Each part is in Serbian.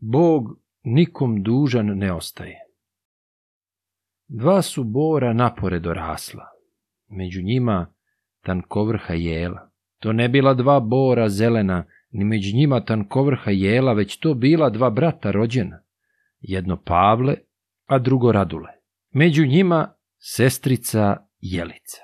Bog nikom dužan ne ostaje. Dva su bora napore dorasla, među njima tankovrha jela. To ne bila dva bora zelena, ni među njima tankovrha jela, već to bila dva brata rođena, jedno Pavle, a drugo Radule. Među njima sestrica Jelica.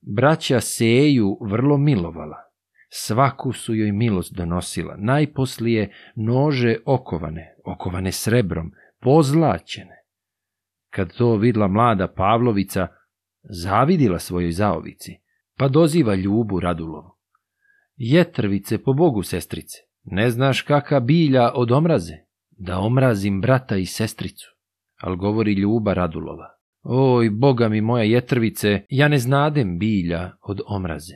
Braća Seju vrlo milovala, svaku su joj milost donosila, najposlije nože okovane, okovane srebrom, pozlaćene. Kad to vidla mlada Pavlovica, zavidila svojoj zaovici, pa doziva Ljubu Radulovu. Jetrvice po Bogu, sestrice, ne znaš kaka bilja od omraze, da omrazim brata i sestricu. Al govori Ljuba Radulova. Oj, Boga mi moja jetrvice, ja ne znadem bilja od omraze.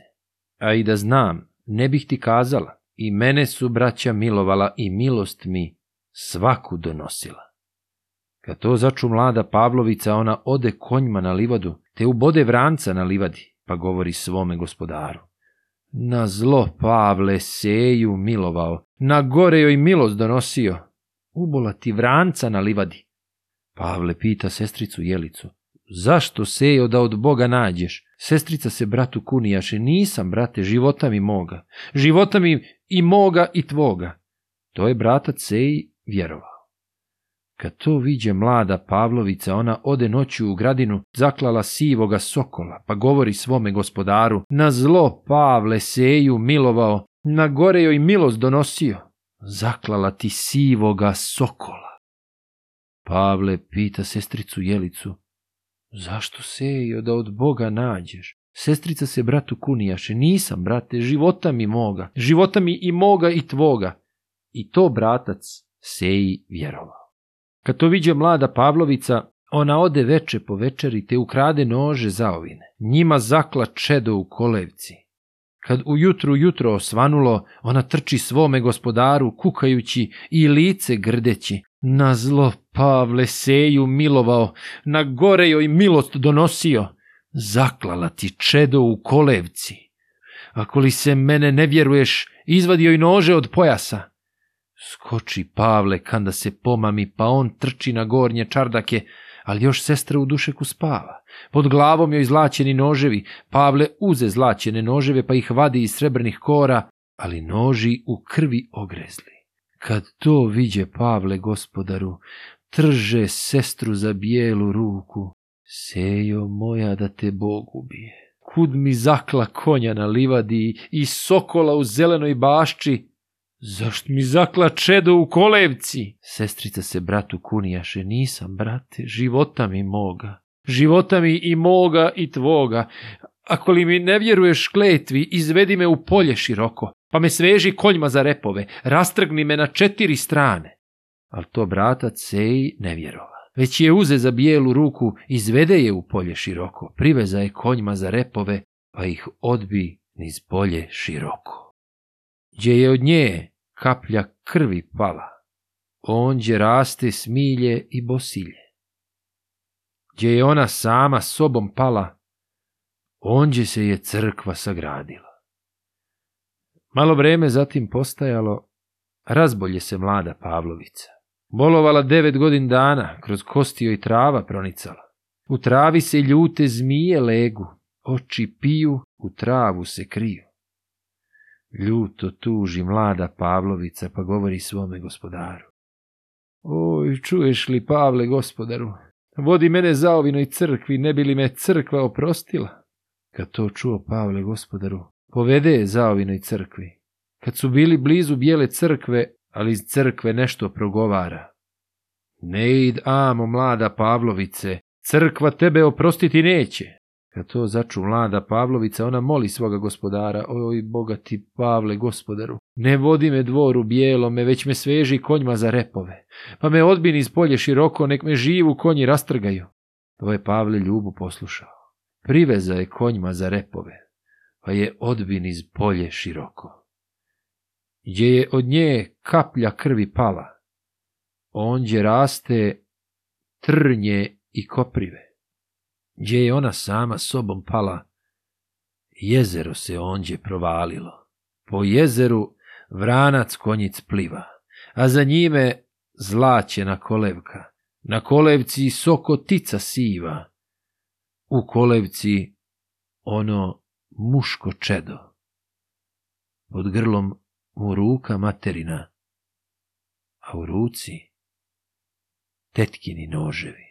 A i da znam, ne bih ti kazala, i mene su braća milovala i milost mi svaku donosila. Kad to začu mlada Pavlovica, ona ode konjma na livadu, te ubode vranca na livadi, pa govori svome gospodaru. Na zlo Pavle seju milovao, na gore joj milost donosio. Ubola ti vranca na livadi. Pavle pita sestricu Jelicu, zašto sejo da od Boga nađeš? Sestrica se bratu kunijaše, nisam, brate, života mi moga, života mi i moga i tvoga. To je brata cej vjerovao. Kad to viđe mlada Pavlovica, ona ode noću u gradinu, zaklala sivoga sokola, pa govori svome gospodaru, na zlo Pavle Seju milovao, na gore joj milost donosio, zaklala ti sivoga sokola. Pavle pita sestricu Jelicu, Zašto sejo da od Boga nađeš? Sestrica se bratu kunijaše, nisam, brate, života mi moga, života mi i moga i tvoga. I to bratac Seji vjerovao. Kad to viđe mlada Pavlovica, ona ode veče po večeri te ukrade nože za ovine. Njima zakla čedo u kolevci. Kad ujutru jutro osvanulo, ona trči svome gospodaru kukajući i lice grdeći. Na zlo Pavle seju milovao, na gore joj milost donosio. Zaklala ti čedo u kolevci. Ako li se mene ne vjeruješ, izvadi joj nože od pojasa. Skoči Pavle kanda se pomami, pa on trči na gornje čardake, ali još sestra u dušeku spava. Pod glavom joj zlaćeni noževi, Pavle uze zlaćene noževe pa ih vadi iz srebrnih kora, ali noži u krvi ogrezli. Kad to viđe Pavle gospodaru, trže sestru za bijelu ruku. Sejo moja da te Bog ubije. Kud mi zakla konja na livadi i sokola u zelenoj bašči, Zašto mi zakla čedo u kolevci? Sestrica se bratu kunijaše, nisam, brate, života mi moga. Života mi i moga i tvoga. Ako li mi ne vjeruješ kletvi, izvedi me u polje široko, pa me sveži konjma za repove, rastrgni me na četiri strane. Al to brata Ceji ne vjerova. Već je uze za bijelu ruku, izvede je u polje široko, priveza je konjma za repove, pa ih odbi niz polje široko. Gdje je od nje kaplja krvi pala, onđe raste smilje i bosilje. Gdje je ona sama sobom pala, onđe se je crkva sagradila. Malo vreme zatim postajalo, razbolje se mlada Pavlovica. Bolovala devet godin dana, kroz kostio i trava pronicala. U travi se ljute zmije legu, oči piju, u travu se kriju. Ljuto tuži mlada Pavlovica pa govori svome gospodaru. Oj, čuješ li, Pavle, gospodaru, vodi mene ovinoj crkvi, ne bi li me crkva oprostila? Kad to čuo Pavle, gospodaru, povede je ovinoj crkvi. Kad su bili blizu bijele crkve, ali iz crkve nešto progovara. Ne id amo, mlada Pavlovice, crkva tebe oprostiti neće. Kad to začu mlada Pavlovica, ona moli svoga gospodara, oj bogati Pavle gospodaru, ne vodi me dvoru bijelome, već me sveži konjma za repove, pa me odbini iz polje široko, nek me živu konji rastrgaju. To je Pavle Ljubu poslušao. Priveza je konjma za repove, pa je odbin iz polje široko. Gdje je od nje kaplja krvi pala, ondje raste trnje i koprive gdje je ona sama sobom pala, jezero se onđe provalilo. Po jezeru vranac konjic pliva, a za njime zlaćena kolevka. Na kolevci sokotica siva, u kolevci ono muško čedo. Pod grlom mu ruka materina, a u ruci tetkini noževi.